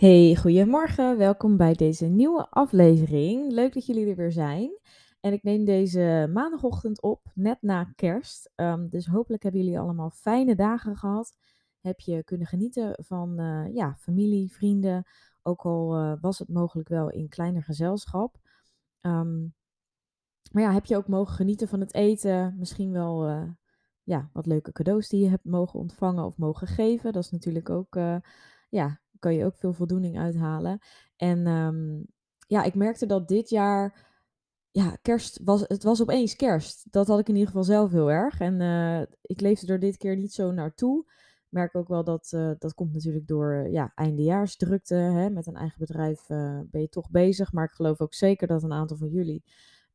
Hey, goedemorgen. Welkom bij deze nieuwe aflevering. Leuk dat jullie er weer zijn. En ik neem deze maandagochtend op, net na kerst. Ehm, dus hopelijk hebben jullie allemaal fijne dagen gehad. Heb je kunnen genieten van eh, ja, familie, vrienden. Ook al eh, was het mogelijk wel in kleiner gezelschap. Ehm, maar ja, heb je ook mogen genieten van het eten? Misschien wel eh, ja, wat leuke cadeaus die je hebt mogen ontvangen of mogen geven. Dat is natuurlijk ook ja, kan je ook veel voldoening uithalen. En ehm, ja, ik merkte dat dit jaar, ja, kerst was, het was opeens kerst. Dat had ik in ieder geval zelf heel erg. En uh, ik leefde er dit keer niet zo naartoe. Merk ook wel dat, uh, dat komt natuurlijk door uh, ja, eindejaarsdrukte. Hè? Met een eigen bedrijf ben je toch bezig. Maar ik geloof ook zeker dat een aantal van jullie,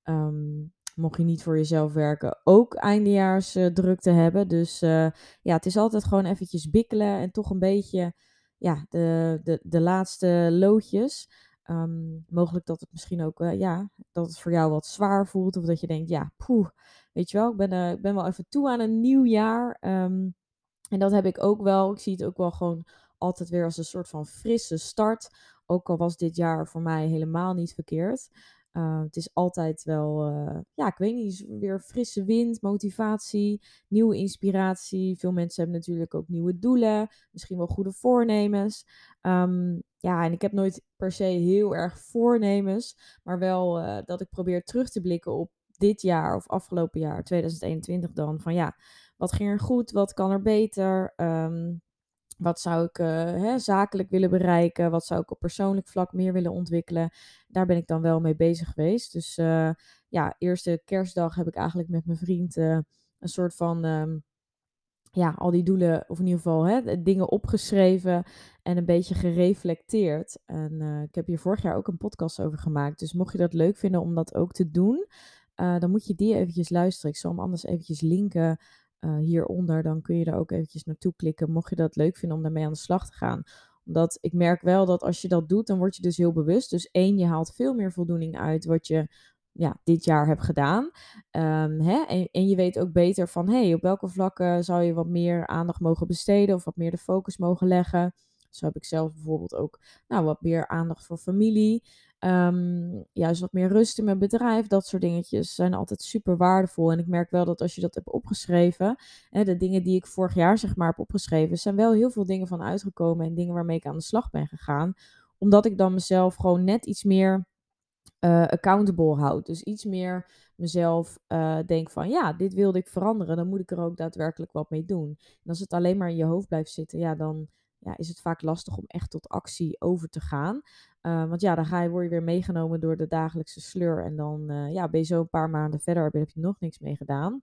um, mocht je niet voor jezelf werken, ook eindejaarsdrukte hebben. Dus ja, het is altijd gewoon eventjes bikkelen en toch een beetje ja, de, de, de laatste loodjes. Um, mogelijk dat het misschien ook, uh, ja, dat het voor jou wat zwaar voelt. Of dat je denkt, ja, poeh, weet je wel, ik ben, uh, ik ben wel even toe aan een nieuw jaar. Um, en dat heb ik ook wel. Ik zie het ook wel gewoon altijd weer als een soort van frisse start. Ook al was dit jaar voor mij helemaal niet verkeerd. Uh, het is altijd wel, uh, ja, ik weet niet, weer frisse wind, motivatie, nieuwe inspiratie. Veel mensen hebben natuurlijk ook nieuwe doelen, misschien wel goede voornemens. Um, ja, en ik heb nooit per se heel erg voornemens, maar wel uh, dat ik probeer terug te blikken op dit jaar of afgelopen jaar, 2021 dan. Van ja, wat ging er goed, wat kan er beter? Um, wat zou ik uh, hè, zakelijk willen bereiken? Wat zou ik op persoonlijk vlak meer willen ontwikkelen? Daar ben ik dan wel mee bezig geweest. Dus uh, ja, eerste kerstdag heb ik eigenlijk met mijn vriend uh, een soort van. Um, ja, al die doelen, of in ieder geval hè, dingen opgeschreven en een beetje gereflecteerd. En ik heb hier vorig jaar ook een podcast over gemaakt. Dus mocht je dat leuk vinden om dat ook te doen, dan moet je die eventjes luisteren. Ik zal hem anders eventjes linken uh, hieronder, dan kun je er ook eventjes naartoe klikken, mocht je dat leuk vinden om daarmee aan de slag te gaan. Omdat ik merk wel dat als je dat doet, dan word je dus heel bewust. Dus één, je haalt veel meer voldoening uit wat je ja, dit jaar hebt gedaan. Um, hè? En, en, je weet ook beter van, hey, op welke vlakken zou je wat meer aandacht mogen besteden of wat meer de focus mogen leggen. Zo heb ik zelf bijvoorbeeld ook nou, wat meer aandacht voor familie. Um, juist wat meer rust in mijn bedrijf. Dat soort dingetjes zijn altijd super waardevol. En ik merk wel dat als je dat hebt opgeschreven, hè, de dingen die ik vorig jaar zeg maar heb opgeschreven, zijn wel heel veel dingen van uitgekomen en dingen waarmee ik aan de slag ben gegaan. Omdat ik dan mezelf gewoon net iets meer uh, accountable houd. Dus iets meer mezelf uh, denk van ja, dit wilde ik veranderen. Dan moet ik er ook daadwerkelijk wat mee doen. En als het alleen maar in je hoofd blijft zitten, ja, dan ja, is het vaak lastig om echt tot actie over te gaan. Uh, want ja, dan ga je, word je weer meegenomen door de dagelijkse sleur. En dan uh, ja, ben je zo een paar maanden verder, heb je nog niks mee gedaan.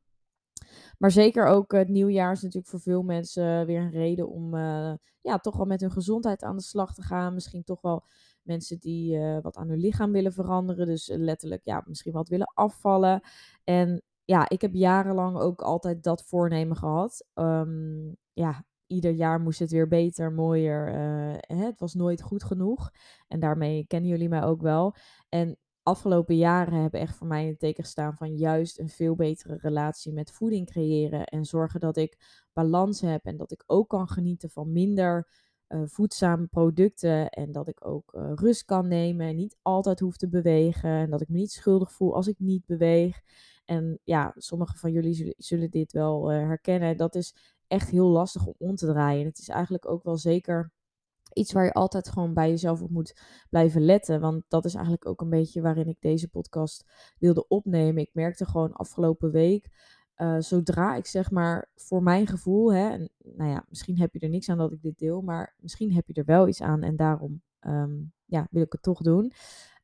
Maar zeker ook het nieuwjaar is natuurlijk voor veel mensen weer een reden om uh, ja, toch wel met hun gezondheid aan de slag te gaan. Misschien toch wel mensen die wat aan hun lichaam willen veranderen. Dus letterlijk ja, misschien wat willen afvallen. En ja, ik heb jarenlang ook altijd dat voornemen gehad. Um, ja, ieder jaar moest het weer beter, mooier. Hè, het was nooit goed genoeg. En daarmee kennen jullie mij ook wel. En afgelopen jaren hebben echt voor mij het teken gestaan van juist een veel betere relatie met voeding creëren. En zorgen dat ik balans heb en dat ik ook kan genieten van minder uh, voedzame producten. En dat ik ook uh, rust kan nemen en niet altijd hoef te bewegen. En dat ik me niet schuldig voel als ik niet beweeg. En ja, sommigen van jullie zullen dit wel herkennen. Dat is echt heel lastig om om te draaien. Het is eigenlijk ook wel zeker iets waar je altijd gewoon bij jezelf op moet blijven letten. Want dat is eigenlijk ook een beetje waarin ik deze podcast wilde opnemen. Ik merkte gewoon afgelopen week. Uh, zodra ik zeg maar voor mijn gevoel, hè, en, nou ja, misschien heb je er niks aan dat ik dit deel, maar misschien heb je er wel iets aan en daarom um, ja, wil ik het toch doen.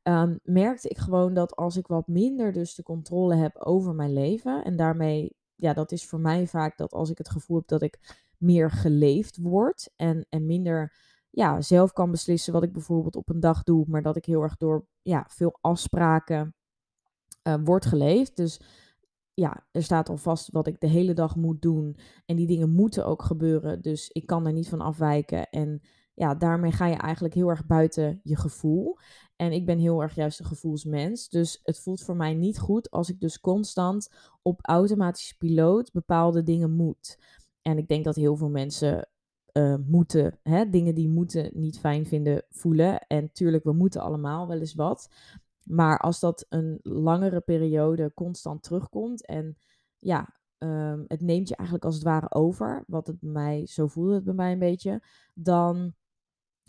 Um, merkte ik gewoon dat als ik wat minder dus de controle heb over mijn leven en daarmee ja, dat is voor mij vaak dat als ik het gevoel heb dat ik meer geleefd word en, en minder ja, zelf kan beslissen wat ik bijvoorbeeld op een dag doe, maar dat ik heel erg door ja, veel afspraken uh, word geleefd. Dus ja, er staat al vast wat ik de hele dag moet doen. En die dingen moeten ook gebeuren. Dus ik kan er niet van afwijken. En ja, daarmee ga je eigenlijk heel erg buiten je gevoel. En ik ben heel erg juist een gevoelsmens. Dus het voelt voor mij niet goed als ik dus constant op automatische piloot bepaalde dingen moet. En ik denk dat heel veel mensen uh, moeten, hè, dingen die moeten niet fijn vinden voelen. En tuurlijk, we moeten allemaal wel eens wat. Maar als dat een langere periode constant terugkomt en ja, um, het neemt je eigenlijk als het ware over, wat het bij mij, zo voelde het bij mij een beetje, dan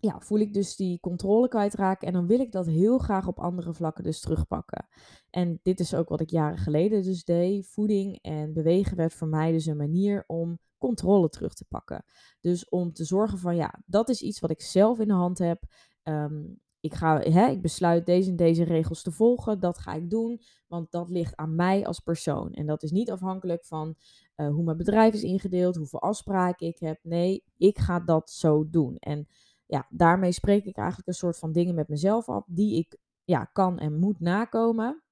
ja, voel ik dus die controle kwijtraken en dan wil ik dat heel graag op andere vlakken dus terugpakken. En dit is ook wat ik jaren geleden dus deed. Voeding en bewegen werd voor mij dus een manier om controle terug te pakken. Dus om te zorgen van ja, dat is iets wat ik zelf in de hand heb. Ehm, ik, ga, hè, ik besluit deze en deze regels te volgen. Dat ga ik doen, want dat ligt aan mij als persoon. En dat is niet afhankelijk van uh, hoe mijn bedrijf is ingedeeld, hoeveel afspraken ik heb. Nee, ik ga dat zo doen. En ja, daarmee spreek ik eigenlijk een soort van dingen met mezelf af die ik ja, kan en moet nakomen.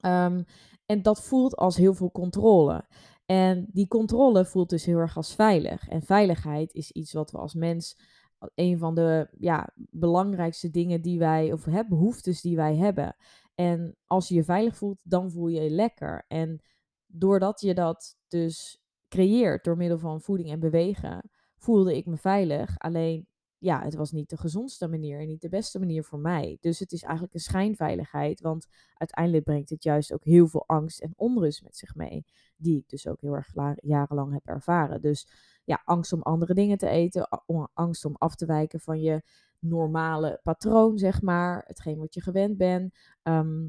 Um, en dat voelt als heel veel controle. En die controle voelt dus heel erg als veilig. En veiligheid is iets wat we als mens een van de ja, belangrijkste dingen die wij, of hè, behoeftes die wij hebben. En als je je veilig voelt, dan voel je je lekker. En doordat je dat dus creëert door middel van voeding en bewegen, voelde ik me veilig. Alleen ja, het was niet de gezondste manier en niet de beste manier voor mij. Dus het is eigenlijk een schijnveiligheid, want uiteindelijk brengt het juist ook heel veel angst en onrust met zich mee, die ik dus ook heel erg jarenlang heb ervaren. Dus ja, angst om andere dingen te eten, angst om af te wijken van je normale patroon, zeg maar, hetgeen wat je gewend bent. Ehm,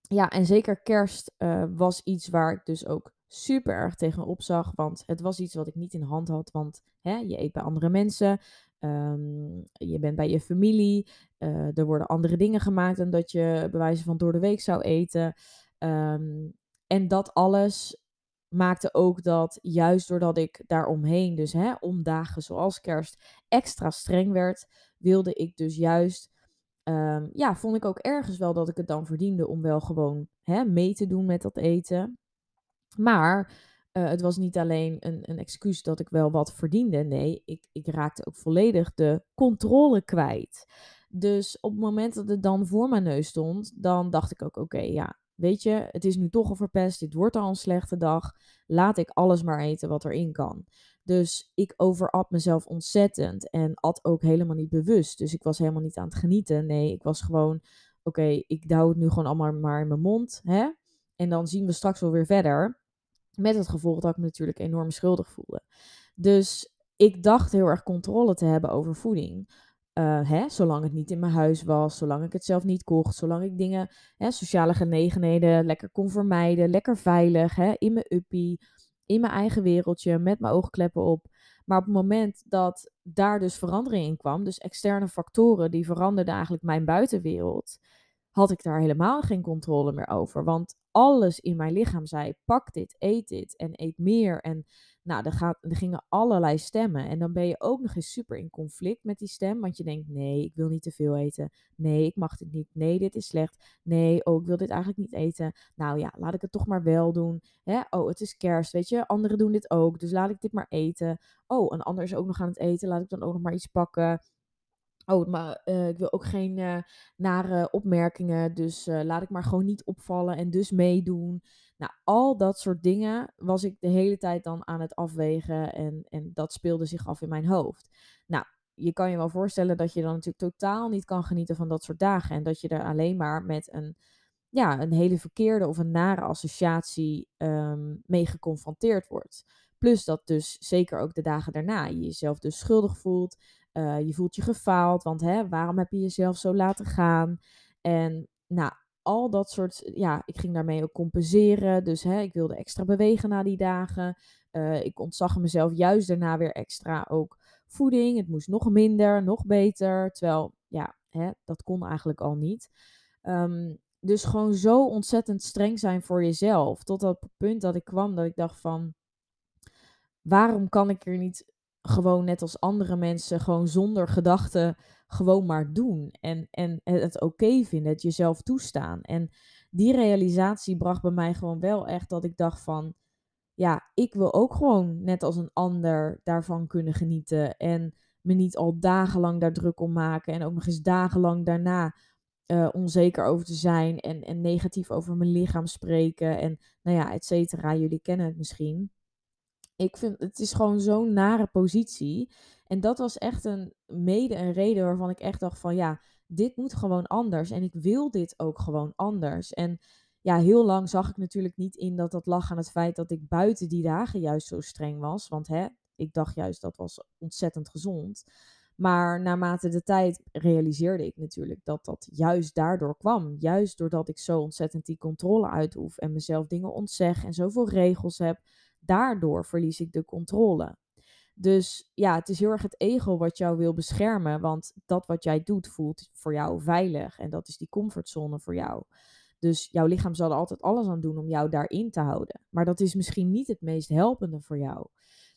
ja, en zeker kerst uh, was iets waar ik dus ook super erg tegenop zag. Want het was iets wat ik niet in hand had. Want hè, je eet bij andere mensen. Um, je bent bij je familie. Uh, er worden andere dingen gemaakt dan dat je bij wijze van door de week zou eten. Um, en dat alles maakte ook dat juist doordat ik daaromheen, dus hè, om dagen zoals kerst, extra streng werd, wilde ik dus juist, um, ja, vond ik ook ergens wel dat ik het dan verdiende om wel gewoon hè, mee te doen met dat eten. Maar uh, het was niet alleen een, een excuus dat ik wel wat verdiende. Nee, ik, ik raakte ook volledig de controle kwijt. Dus op het moment dat het dan voor mijn neus stond, dan dacht ik ook: oké, ja, weet je, het is nu toch al verpest. Dit wordt al een slechte dag. Laat ik alles maar eten wat erin kan. Dus ik overat mezelf ontzettend en at ook helemaal niet bewust. Dus ik was helemaal niet aan het genieten. Nee, ik was gewoon: oké, ik hou het nu gewoon allemaal maar in mijn mond. Hè? En dan zien we straks wel weer verder. Met het gevolg dat ik me natuurlijk enorm schuldig voelde. Dus ik dacht heel erg controle te hebben over voeding. Uh, hè, zolang het niet in mijn huis was, zolang ik het zelf niet kocht, zolang ik dingen, hè, sociale genegenheden lekker kon vermijden, lekker veilig, hè, in mijn uppie, in mijn eigen wereldje, met mijn oogkleppen op. Maar op het moment dat daar dus verandering in kwam, dus externe factoren die veranderden eigenlijk mijn buitenwereld, had ik daar helemaal geen controle meer over. Want alles in mijn lichaam zei: pak dit, eet dit en eet meer. En nou, er, er gingen allerlei stemmen. En dan ben je ook nog eens super in conflict met die stem. Want je denkt: nee, ik wil niet te veel eten. Nee, ik mag dit niet. Nee, dit is slecht. Nee, oh, ik wil dit eigenlijk niet eten. Nou ja, laat ik het toch maar wel doen. Hè? Oh, het is kerst, weet je. Anderen doen dit ook. Dus laat ik dit maar eten. Oh, een ander is ook nog aan het eten. Laat ik dan ook nog maar iets pakken. Oh, maar uh, ik wil ook geen uh, nare opmerkingen. Dus uh, laat ik maar gewoon niet opvallen en dus meedoen. Nou, al dat soort dingen was ik de hele tijd dan aan het afwegen. En, en dat speelde zich af in mijn hoofd. Nou, je kan je wel voorstellen dat je dan natuurlijk totaal niet kan genieten van dat soort dagen. En dat je er alleen maar met een, ja, een hele verkeerde of een nare associatie um, mee geconfronteerd wordt. Plus dat dus zeker ook de dagen daarna je jezelf dus schuldig voelt. Uh, je voelt je gefaald, want hè, waarom heb je jezelf zo laten gaan? En nou, al dat soort, ja, ik ging daarmee ook compenseren. Dus hè, ik wilde extra bewegen na die dagen. Uh, ik ontzag mezelf juist daarna weer extra ook voeding. Het moest nog minder, nog beter. Terwijl, ja, hè, dat kon eigenlijk al niet. Um, dus gewoon zo ontzettend streng zijn voor jezelf. Tot dat punt dat ik kwam dat ik dacht van, waarom kan ik er niet gewoon net als andere mensen, gewoon zonder gedachten, gewoon maar doen. En, en het oké vinden, het jezelf toestaan. En die realisatie bracht bij mij gewoon wel echt dat ik dacht van, ja, ik wil ook gewoon net als een ander daarvan kunnen genieten. En me niet al dagenlang daar druk om maken. En ook nog eens dagenlang daarna uh, onzeker over te zijn. En, en negatief over mijn lichaam spreken. En nou ja, et cetera. Jullie kennen het misschien ik vind het is gewoon zo'n nare positie. En dat was echt een mede een reden waarvan ik echt dacht van ja, dit moet gewoon anders. En ik wil dit ook gewoon anders. En ja, heel lang zag ik natuurlijk niet in dat dat lag aan het feit dat ik buiten die dagen juist zo streng was. Want hè, ik dacht juist dat was ontzettend gezond. Maar naarmate de tijd realiseerde ik natuurlijk dat dat juist daardoor kwam. Juist doordat ik zo ontzettend die controle uitoef en mezelf dingen ontzeg en zoveel regels heb. Daardoor verlies ik de controle. Dus ja, het is heel erg het ego wat jou wil beschermen. Want dat wat jij doet voelt voor jou veilig. En dat is die comfortzone voor jou. Dus jouw lichaam zal er altijd alles aan doen om jou daarin te houden. Maar dat is misschien niet het meest helpende voor jou.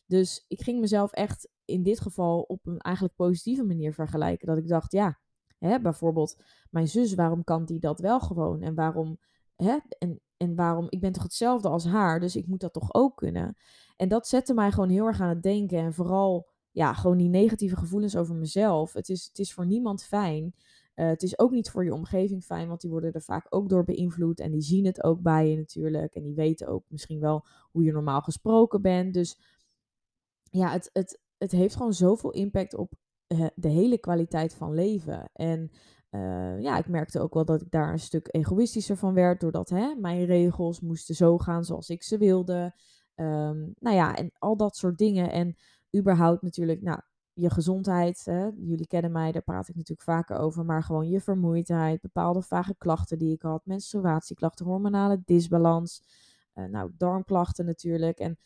Dus ik ging mezelf echt in dit geval op een eigenlijk positieve manier vergelijken. Dat ik dacht, ja, hè, bijvoorbeeld mijn zus, waarom kan die dat wel gewoon? En waarom, hè, en, en waarom, ik ben toch hetzelfde als haar, dus ik moet dat toch ook kunnen? En dat zette mij gewoon heel erg aan het denken. En vooral, ja, gewoon die negatieve gevoelens over mezelf. Het is, het is voor niemand fijn. Uh, het is ook niet voor je omgeving fijn, want die worden er vaak ook door beïnvloed. En die zien het ook bij je natuurlijk. En die weten ook misschien wel hoe je normaal gesproken bent. Dus ja, het, het, het heeft gewoon zoveel impact op uh, de hele kwaliteit van leven. En uh, ja, ik merkte ook wel dat ik daar een stuk egoïstischer van werd. Doordat hè, mijn regels moesten zo gaan zoals ik ze wilde. Um, nou ja, en al dat soort dingen. En überhaupt natuurlijk, nou, je gezondheid. Hè? Jullie kennen mij, daar praat ik natuurlijk vaker over. Maar gewoon je vermoeidheid, bepaalde vage klachten die ik had. Menstruatieklachten, hormonale disbalans. Uh, nou, darmklachten natuurlijk. En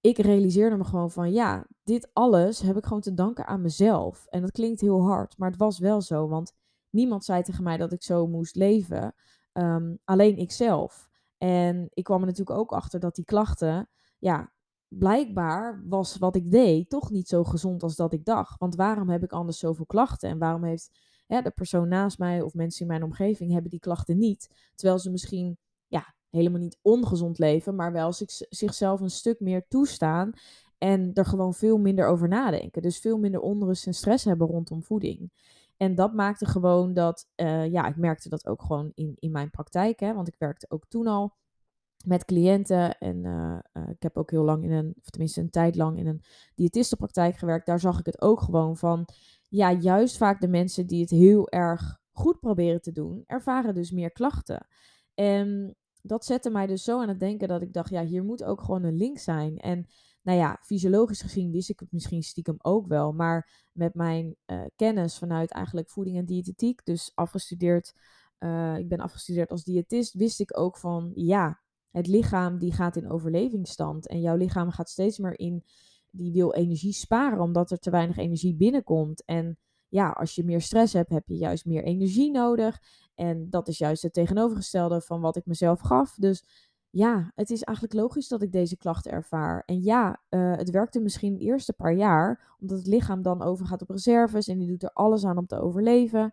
ik realiseerde me gewoon van ja, dit alles heb ik gewoon te danken aan mezelf. En dat klinkt heel hard, maar het was wel zo. Want niemand zei tegen mij dat ik zo moest leven. Um, alleen ikzelf. En ik kwam er natuurlijk ook achter dat die klachten, ja, blijkbaar was wat ik deed toch niet zo gezond als dat ik dacht. Want waarom heb ik anders zoveel klachten? En waarom heeft de persoon naast mij of mensen in mijn omgeving hebben die klachten niet? Terwijl ze misschien ja, helemaal niet ongezond leven, maar wel zichzelf een stuk meer toestaan en er gewoon veel minder over nadenken. Dus veel minder onrust en stress hebben rondom voeding. En dat maakte gewoon dat, uh, ja, ik merkte dat ook gewoon in, in mijn praktijk, hè, want ik werkte ook toen al met cliënten. En uh, uh, ik heb ook heel lang in een, of tenminste een tijd lang in een diëtistenpraktijk gewerkt. Daar zag ik het ook gewoon van, ja, juist vaak de mensen die het heel erg goed proberen te doen, ervaren dus meer klachten. En dat zette mij dus zo aan het denken dat ik dacht, ja, hier moet ook gewoon een link zijn. En nou ja, fysiologisch gezien wist ik het misschien stiekem ook wel. Maar met mijn uh, kennis vanuit eigenlijk voeding en diëtetiek, dus afgestudeerd, uh, ik ben afgestudeerd als diëtist, wist ik ook van, ja, het lichaam die gaat in overlevingsstand. En jouw lichaam gaat steeds meer in, die wil energie sparen omdat er te weinig energie binnenkomt. En ja, als je meer stress hebt, heb je juist meer energie nodig. En dat is juist het tegenovergestelde van wat ik mezelf gaf. Dus ja, het is eigenlijk logisch dat ik deze klachten ervaar. En ja, uh, het werkte misschien de eerste paar jaar, omdat het lichaam dan overgaat op reserves en die doet er alles aan om te overleven.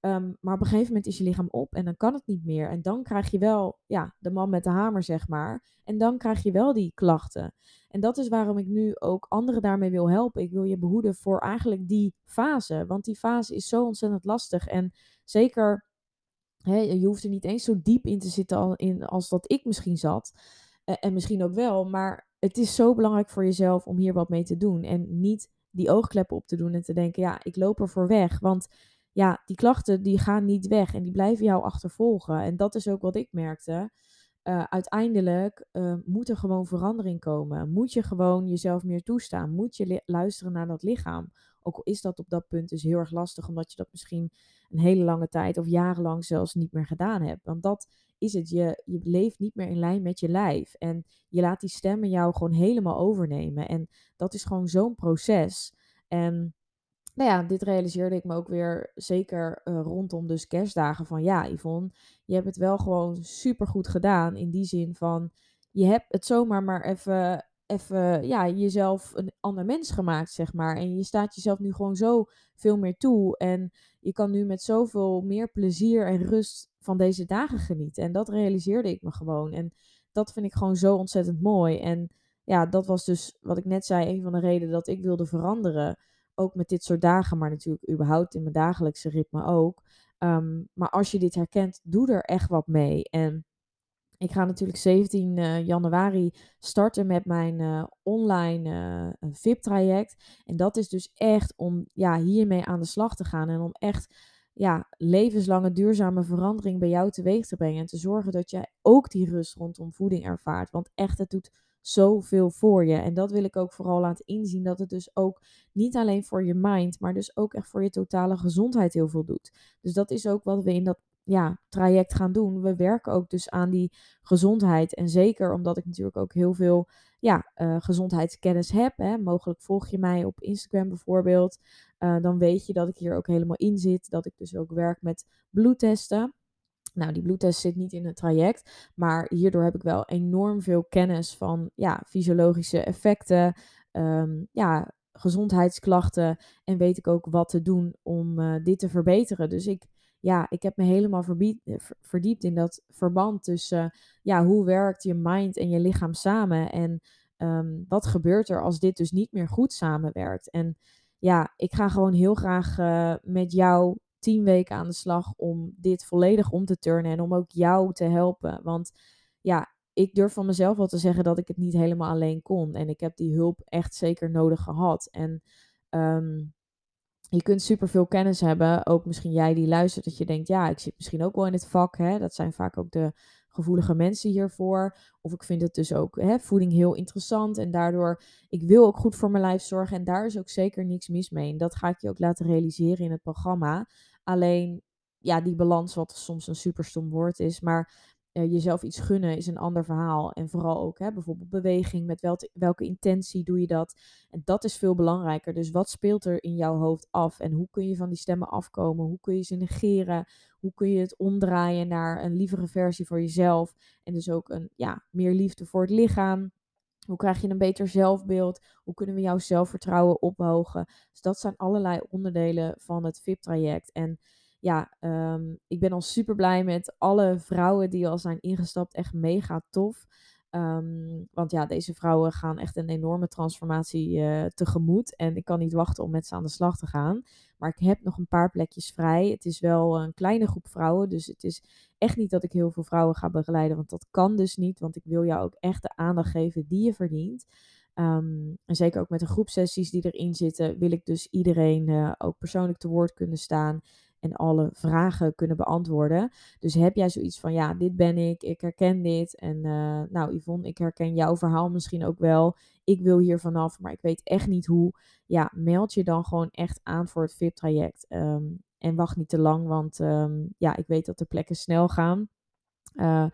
Um, maar op een gegeven moment is je lichaam op en dan kan het niet meer. En dan krijg je wel, ja, de man met de hamer, zeg maar. En dan krijg je wel die klachten. En dat is waarom ik nu ook anderen daarmee wil helpen. Ik wil je behoeden voor eigenlijk die fase. Want die fase is zo ontzettend lastig. En zeker, je hoeft er niet eens zo diep in te zitten als dat ik misschien zat. Uh, en misschien ook wel. Maar het is zo belangrijk voor jezelf om hier wat mee te doen. En niet die oogkleppen op te doen en te denken, ja, ik loop er voor weg. Want ja, die klachten die gaan niet weg en die blijven jou achtervolgen. En dat is ook wat ik merkte. Uh, uiteindelijk uh, moet er gewoon verandering komen. Moet je gewoon jezelf meer toestaan. Moet je luisteren naar dat lichaam. Ook al is dat op dat punt dus heel erg lastig, omdat je dat misschien een hele lange tijd of jarenlang zelfs niet meer gedaan hebt. Want dat is het. Je, je leeft niet meer in lijn met je lijf. En je laat die stemmen jou gewoon helemaal overnemen. En dat is gewoon zo'n proces. En nou ja, dit realiseerde ik me ook weer zeker uh, rondom dus kerstdagen van ja, Yvonne, je hebt het wel gewoon super goed gedaan in die zin van je hebt het zomaar maar even, even ja, jezelf een ander mens gemaakt, zeg maar. En je staat jezelf nu gewoon zo veel meer toe en je kan nu met zoveel meer plezier en rust van deze dagen genieten. En dat realiseerde ik me gewoon. En dat vind ik gewoon zo ontzettend mooi. En ja, dat was dus wat ik net zei, een van de redenen dat ik wilde veranderen ook met dit soort dagen, maar natuurlijk überhaupt in mijn dagelijkse ritme ook. Um, maar als je dit herkent, doe er echt wat mee. En ik ga natuurlijk 17 uh, januari starten met mijn uh, online uh, VIP-traject. En dat is dus echt om ja, hiermee aan de slag te gaan. En om echt ja, levenslange duurzame verandering bij jou teweeg te brengen. En te zorgen dat jij ook die rust rondom voeding ervaart. Want echt, het doet zoveel voor je. En dat wil ik ook vooral laten inzien. Dat het dus ook niet alleen voor je mind, maar dus ook echt voor je totale gezondheid heel veel doet. Dus dat is ook wat we in dat ja, traject gaan doen. We werken ook dus aan die gezondheid. En zeker omdat ik natuurlijk ook heel veel ja, uh, gezondheidskennis heb. Hè. Mogelijk volg je mij op Instagram bijvoorbeeld. Uh, dan weet je dat ik hier ook helemaal in zit. Dat ik dus ook werk met bloedtesten. Nou, die bloedtest zit niet in het traject, maar hierdoor heb ik wel enorm veel kennis van ja, fysiologische effecten, um, ja, gezondheidsklachten en weet ik ook wat te doen om uh, dit te verbeteren. Dus ik, ja, ik heb me helemaal eh, verdiept in dat verband tussen ja, hoe werkt je mind en je lichaam samen en um, wat gebeurt er als dit dus niet meer goed samenwerkt. En ja, ik ga gewoon heel graag uh, met jou tien weken aan de slag om dit volledig om te turnen en om ook jou te helpen. Want ja, ik durf van mezelf wel te zeggen dat ik het niet helemaal alleen kon. En ik heb die hulp echt zeker nodig gehad. En um, je kunt superveel kennis hebben. Ook misschien jij die luistert, dat je denkt, ja, ik zit misschien ook wel in het vak. Hè? Dat zijn vaak ook de gevoelige mensen hiervoor. Of ik vind het dus ook hè, voeding heel interessant. En daardoor, ik wil ook goed voor mijn lijf zorgen. En daar is ook zeker niks mis mee. En dat ga ik je ook laten realiseren in het programma. Alleen, ja, die balans, wat soms een super stom woord is. Maar jezelf iets gunnen is een ander verhaal. En vooral ook hè, bijvoorbeeld beweging. Met wel welke intentie doe je dat? En dat is veel belangrijker. Dus wat speelt er in jouw hoofd af? En hoe kun je van die stemmen afkomen? Hoe kun je ze negeren? Hoe kun je het omdraaien naar een lievere versie voor jezelf? En dus ook een ja, meer liefde voor het lichaam. Hoe krijg je een beter zelfbeeld? Hoe kunnen we jouw zelfvertrouwen ophogen? Dus dat zijn allerlei onderdelen van het VIP-traject. En ja, um, ik ben al super blij met alle vrouwen die al zijn ingestapt. Echt mega tof. Um, want ja, deze vrouwen gaan echt een enorme transformatie uh, tegemoet. En ik kan niet wachten om met ze aan de slag te gaan. Maar ik heb nog een paar plekjes vrij. Het is wel een kleine groep vrouwen. Dus het is echt niet dat ik heel veel vrouwen ga begeleiden. Want dat kan dus niet. Want ik wil jou ook echt de aandacht geven die je verdient. Um, en zeker ook met de groepsessies die erin zitten, wil ik dus iedereen uh, ook persoonlijk te woord kunnen staan en alle vragen kunnen beantwoorden. Dus heb jij zoiets van, ja, dit ben ik, ik herken dit. En uh, nou, Yvonne, ik herken jouw verhaal misschien ook wel. Ik wil hier vanaf, maar ik weet echt niet hoe. Ja, meld je dan gewoon echt aan voor het VIP-traject. Um, en wacht niet te lang, want um, ja, ik weet dat de plekken snel gaan. Uh,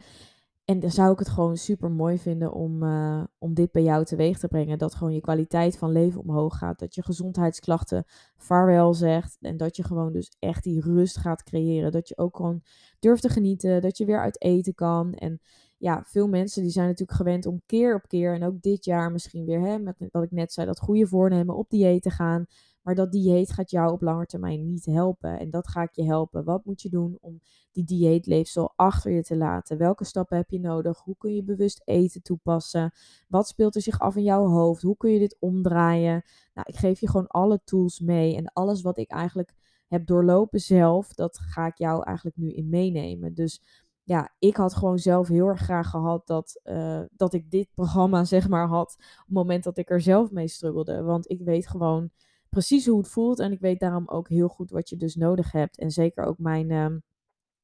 en dan zou ik het gewoon super mooi vinden om, uh, om dit bij jou teweeg te brengen. Dat gewoon je kwaliteit van leven omhoog gaat. Dat je gezondheidsklachten vaarwel zegt. En dat je gewoon dus echt die rust gaat creëren. Dat je ook gewoon durft te genieten. Dat je weer uit eten kan. En ja, veel mensen die zijn natuurlijk gewend om keer op keer. En ook dit jaar misschien weer, hè, met wat ik net zei, dat goede voornemen op dieet te gaan. Maar dat dieet gaat jou op lange termijn niet helpen. En dat ga ik je helpen. Wat moet je doen om die dieetleefsel achter je te laten? Welke stappen heb je nodig? Hoe kun je bewust eten toepassen? Wat speelt er zich af in jouw hoofd? Hoe kun je dit omdraaien? Nou, ik geef je gewoon alle tools mee. En alles wat ik eigenlijk heb doorlopen zelf, dat ga ik jou eigenlijk nu in meenemen. Dus ja, ik had gewoon zelf heel erg graag gehad dat, uh, dat ik dit programma, zeg maar, had. Op het moment dat ik er zelf mee struggelde. Want ik weet gewoon precies hoe het voelt. En ik weet daarom ook heel goed wat je dus nodig hebt. En zeker ook mijn uh,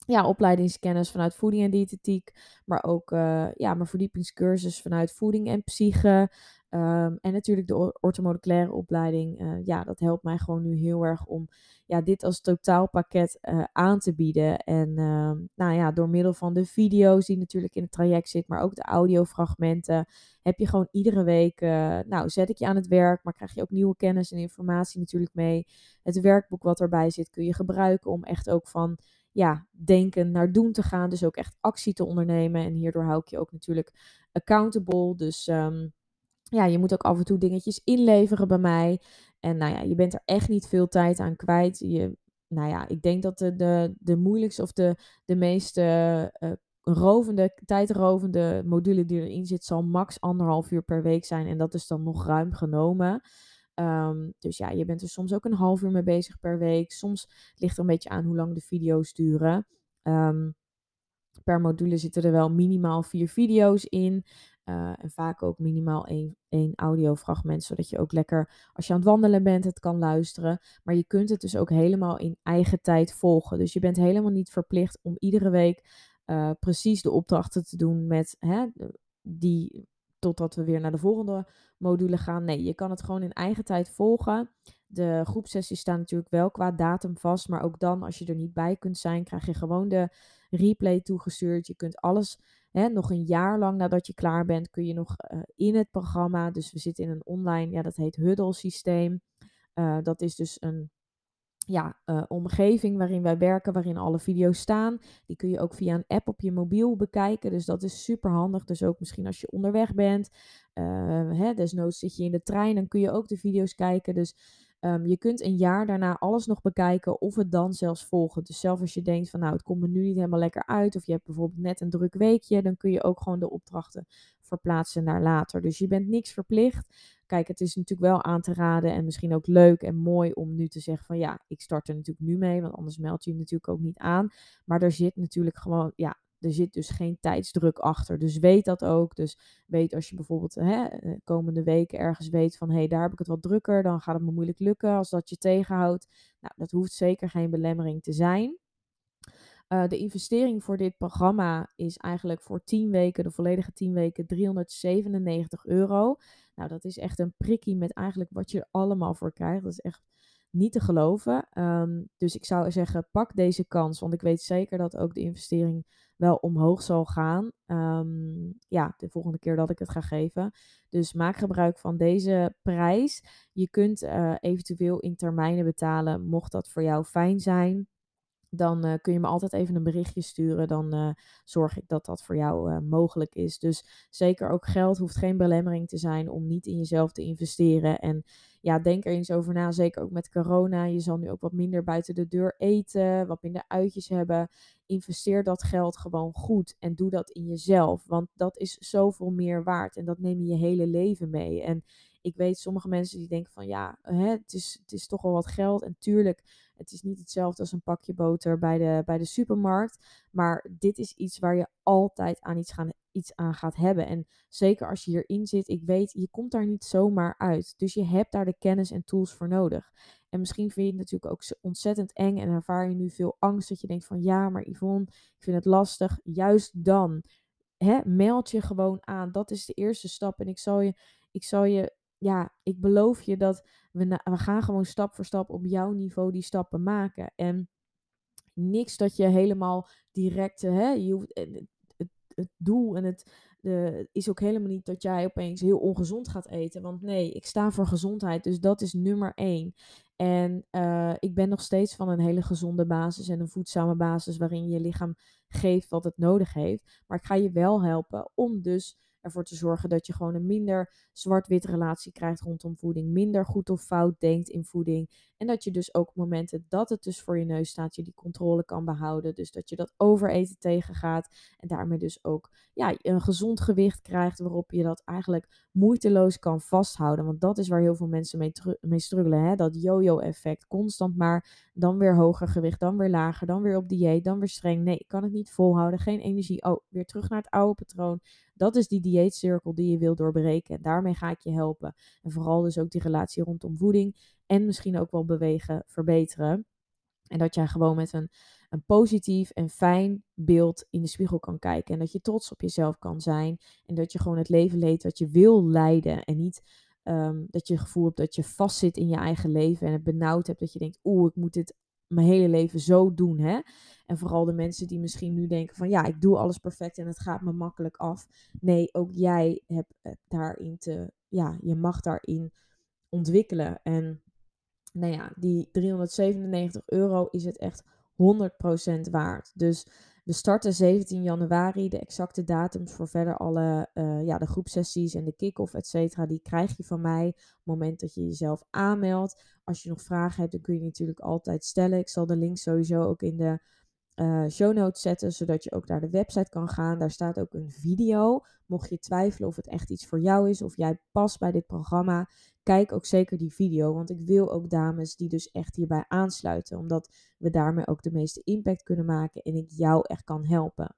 ja, opleidingskennis vanuit voeding en diëtetiek. Maar ook uh, ja, mijn verdiepingscursus vanuit voeding en psyche. Um, en natuurlijk de orthomoleculaire opleiding. Uh, ja, dat helpt mij gewoon nu heel erg om ja, dit als totaalpakket uh, aan te bieden. En uh, nou ja, door middel van de video's die natuurlijk in het traject zit, maar ook de audiofragmenten, heb je gewoon iedere week, nou zet ik je aan het werk, maar krijg je ook nieuwe kennis en informatie natuurlijk mee. Het werkboek wat erbij zit kun je gebruiken om echt ook van ja, denken naar doen te gaan. Dus ook echt actie te ondernemen. En hierdoor hou ik je ook natuurlijk accountable. Dus um, ja, je moet ook af en toe dingetjes inleveren bij mij. En nou ja, je bent er echt niet veel tijd aan kwijt. Je, nou ja, ik denk dat de, de, de moeilijkste of de, de meest uh, rovende, tijdrovende module die erin zit, zal max anderhalf uur per week zijn. En dat is dan nog ruim genomen. Um, dus ja, je bent er soms ook een half uur mee bezig per week. Soms ligt er een beetje aan hoe lang de video's duren. Um, per module zitten er wel minimaal vier video's in. Uh, en vaak ook minimaal één, één audiofragment, zodat je ook lekker als je aan het wandelen bent het kan luisteren. Maar je kunt het dus ook helemaal in eigen tijd volgen. Dus je bent helemaal niet verplicht om iedere week uh, precies de opdrachten te doen met hè, die totdat we weer naar de volgende module gaan. Nee, je kan het gewoon in eigen tijd volgen. De groepsessies staan natuurlijk wel qua datum vast, maar ook dan als je er niet bij kunt zijn, krijg je gewoon de replay toegestuurd. Je kunt alles hè, nog een jaar lang nadat je klaar bent, kun je nog uh, in het programma. Dus we zitten in een online, ja, dat heet Huddle systeem. Uh, dat is dus een ja, uh, omgeving waarin wij werken, waarin alle video's staan. Die kun je ook via een app op je mobiel bekijken. Dus dat is super handig. Dus ook misschien als je onderweg bent. Uh, hè, desnoods zit je in de trein, dan kun je ook de video's kijken. Dus um, je kunt een jaar daarna alles nog bekijken of het dan zelfs volgen. Dus zelfs als je denkt van nou, het komt me nu niet helemaal lekker uit. Of je hebt bijvoorbeeld net een druk weekje. Dan kun je ook gewoon de opdrachten verplaatsen naar later. Dus je bent niks verplicht. Kijk, het is natuurlijk wel aan te raden en misschien ook leuk en mooi om nu te zeggen van ja, ik start er natuurlijk nu mee, want anders meld je je natuurlijk ook niet aan. Maar er zit natuurlijk gewoon, ja, er zit dus geen tijdsdruk achter. Dus weet dat ook. Dus weet als je bijvoorbeeld hè, eh, komende weken ergens weet van hé, hey, daar heb ik het wat drukker, dan gaat het me moeilijk lukken als dat je tegenhoudt. Nou, dat hoeft zeker geen belemmering te zijn. Uh, de investering voor dit programma is eigenlijk voor 10 weken, de volledige 10 weken, 397 euro. Nou, dat is echt een prikkie met eigenlijk wat je er allemaal voor krijgt. Dat is echt niet te geloven. Um, dus ik zou zeggen, pak deze kans. Want ik weet zeker dat ook de investering wel omhoog zal gaan. Um, ja, de volgende keer dat ik het ga geven. Dus maak gebruik van deze prijs. Je kunt uh, eventueel in termijnen betalen, mocht dat voor jou fijn zijn dan uh, kun je me altijd even een berichtje sturen. Dan uh, zorg ik dat dat voor jou uh, mogelijk is. Dus zeker ook geld hoeft geen belemmering te zijn om niet in jezelf te investeren. En ja, denk er eens over na. Zeker ook met corona. Je zal nu ook wat minder buiten de deur eten, wat minder uitjes hebben. Investeer dat geld gewoon goed en doe dat in jezelf. Want dat is zoveel meer waard en dat neem je je hele leven mee. En ik weet sommige mensen die denken van ja, hè, het, is, het is toch wel wat geld. En tuurlijk het is niet hetzelfde als een pakje boter bij de, bij de supermarkt. Maar dit is iets waar je altijd aan iets, gaan, iets aan gaat hebben. En zeker als je hierin zit, ik weet, je komt daar niet zomaar uit. Dus je hebt daar de kennis en tools voor nodig. En misschien vind je het natuurlijk ook ontzettend eng en ervaar je nu veel angst dat je denkt van ja, maar Yvonne, ik vind het lastig. Juist dan, meld je gewoon aan. Dat is de eerste stap. En ik zal je, ik zal je ja, ik beloof je dat we, we gaan gewoon stap voor stap op jouw niveau die stappen maken. En niks dat je helemaal direct, hè, je hoeft, het, het, doel en het de, is ook helemaal niet dat jij opeens heel ongezond gaat eten. Want nee, ik sta voor gezondheid, dus dat is nummer één. En uh, ik ben nog steeds van een hele gezonde basis en een voedzame basis waarin je lichaam geeft wat het nodig heeft. Maar ik ga je wel helpen om dus ervoor te zorgen dat je gewoon een minder zwart-wit relatie krijgt rondom voeding. Minder goed of fout denkt in voeding. En dat je dus ook op momenten dat het dus voor je neus staat, je die controle kan behouden. Dus dat je dat overeten tegengaat. En daarmee dus ook ja, een gezond gewicht krijgt waarop je dat eigenlijk moeiteloos kan vasthouden. Want dat is waar heel veel mensen mee, mee. Hè? Dat yo-yo effect. Constant maar dan weer hoger gewicht, dan weer lager, dan weer op dieet, dan weer streng. Nee, ik kan het niet volhouden. Geen energie. Oh, weer terug naar het oude patroon. Dat is die dieetcirkel die je wil doorbreken. En daarmee ga ik je helpen. En vooral dus ook die relatie rondom voeding. En misschien ook wel bewegen verbeteren. En dat jij gewoon met een, een positief en fijn beeld in de spiegel kan kijken. En dat je trots op jezelf kan zijn. En dat je gewoon het leven leeft wat je wil leiden. En niet um, dat je het gevoel hebt dat je vastzit in je eigen leven. En het benauwd hebt dat je denkt, oeh, ik moet dit mijn hele leven zo doen. Hè? En vooral de mensen die misschien nu denken van ja, ik doe alles perfect en het gaat me makkelijk af. Nee, ook jij hebt daarin te, ja, je mag daarin ontwikkelen. En nou ja, die 397 euro is het echt 100% waard. Dus we starten 17 januari. De exacte datums voor verder alle uh, ja, de groepsessies en de kick-off, et cetera, die krijg je van mij op het moment dat je jezelf aanmeldt. Als je nog vragen hebt, dan kun je natuurlijk altijd stellen. Ik zal de link sowieso ook in de uh, show notes zetten, zodat je ook naar de website kan gaan. Daar staat ook een video. Mocht je twijfelen of het echt iets voor jou is, of jij past bij dit programma, kijk ook zeker die video. Want ik wil ook dames die dus echt hierbij aansluiten, omdat we daarmee ook de meeste impact kunnen maken en ik jou echt kan helpen.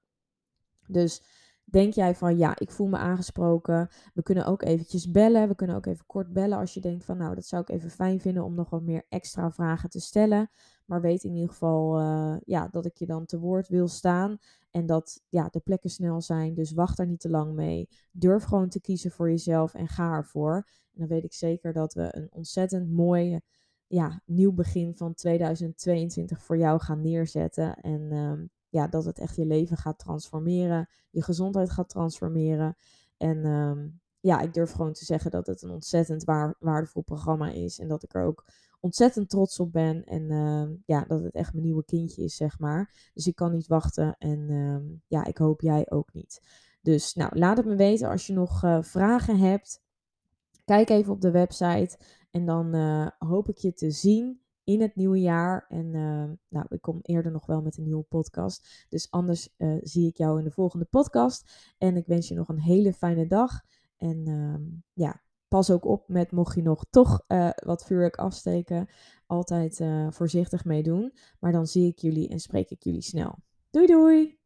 Dus denk jij van ja, ik voel me aangesproken. We kunnen ook eventjes bellen. We kunnen ook even kort bellen als je denkt van nou, dat zou ik even fijn vinden om nog wat meer extra vragen te stellen. Maar weet in ieder geval uh, ja, dat ik je dan te woord wil staan. En dat ja, de plekken snel zijn. Dus wacht daar niet te lang mee. Durf gewoon te kiezen voor jezelf en ga ervoor. En dan weet ik zeker dat we een ontzettend mooi ja, nieuw begin van 2022 voor jou gaan neerzetten. En uh, ja, dat het echt je leven gaat transformeren, je gezondheid gaat transformeren. En um, ja, ik durf gewoon te zeggen dat het een ontzettend waar, waardevol programma is. En dat ik er ook ontzettend trots op ben. En uh, ja, dat het echt mijn nieuwe kindje is, zeg maar. Dus ik kan niet wachten. En uh, ja, ik hoop jij ook niet. Dus nou, laat het me weten als je nog uh, vragen hebt. Kijk even op de website. En dan uh, hoop ik je te zien in het nieuwe jaar. En uh, nou, ik kom eerder nog wel met een nieuwe podcast. Dus anders uh, zie ik jou in de volgende podcast. En ik wens je nog een hele fijne dag. En ja, pas ook op met mocht je nog toch uh, wat vuurwerk afsteken. Altijd voorzichtig mee doen. Maar dan zie ik jullie en spreek ik jullie snel. Doei doei!